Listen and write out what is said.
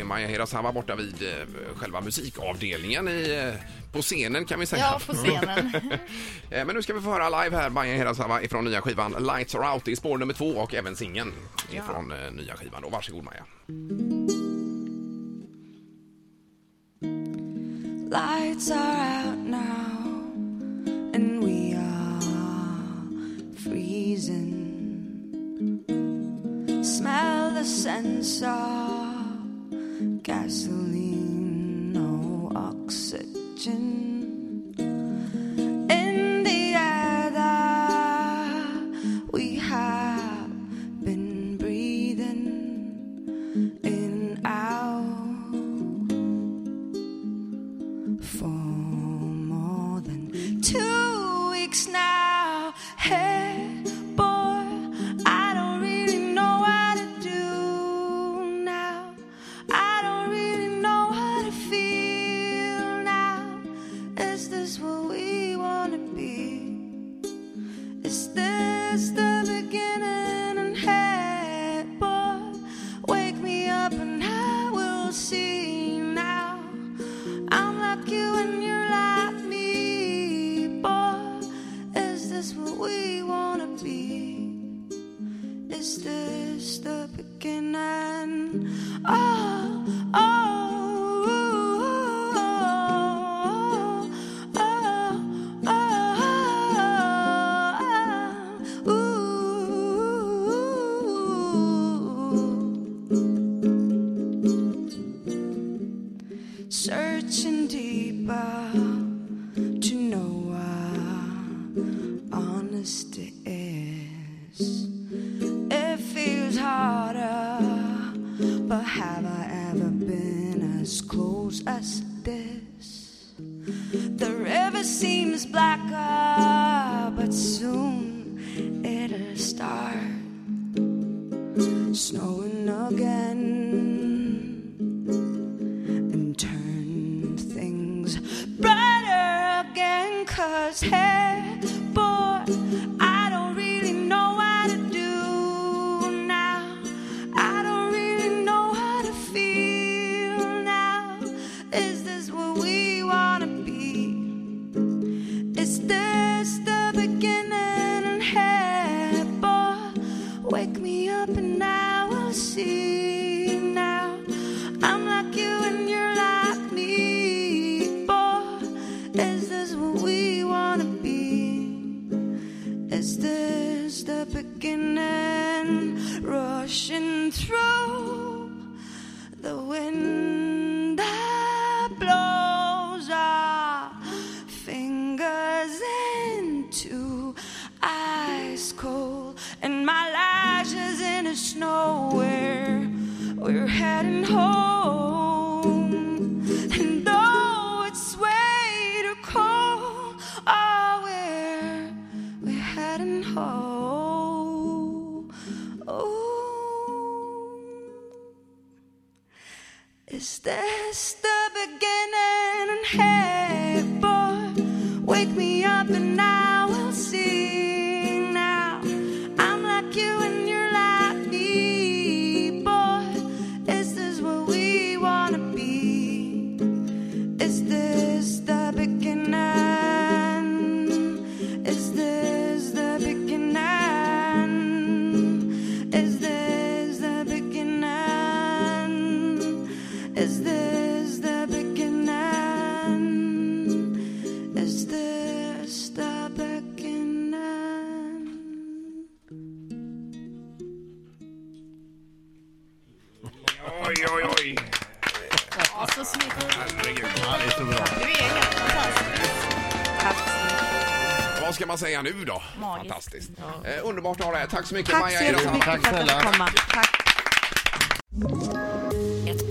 är Maja Hirasawa borta vid eh, själva musikavdelningen i, eh, på scenen kan vi säga. Ja, på scenen. Eh, Men nu ska vi få höra live här Maja Hirasawa ifrån nya skivan Lights Are Out i spår nummer två och även singeln ifrån eh, nya skivan. Då. Varsågod Maja. Lights are out now, and we are freezing. Smell the sense of gasoline, no oxygen. Is this what we want to be? Is this the beginning? And hey, boy, wake me up and I will see now. I'm like you and you're like me, boy. Is this what we wanna be? Is this the beginning? Oh, as close as this? The river seems blacker, but soon it'll start snowing again and turn things brighter again. Cause hey, Rushing through the wind that blows our fingers into ice cold, and my lashes in the snow where we're heading home. Is this the beginning? Hey, boy, wake me up I Oj, oj, oj. Ja, så snyggt. Herregud. Ja, det är så bra. Du är helt fantastisk. Vad ska man säga nu då? Magiskt. Fantastiskt. Eh, underbart att ha dig här. Tack så mycket Tack Maja så Tack för att snälla. fick komma. Tack.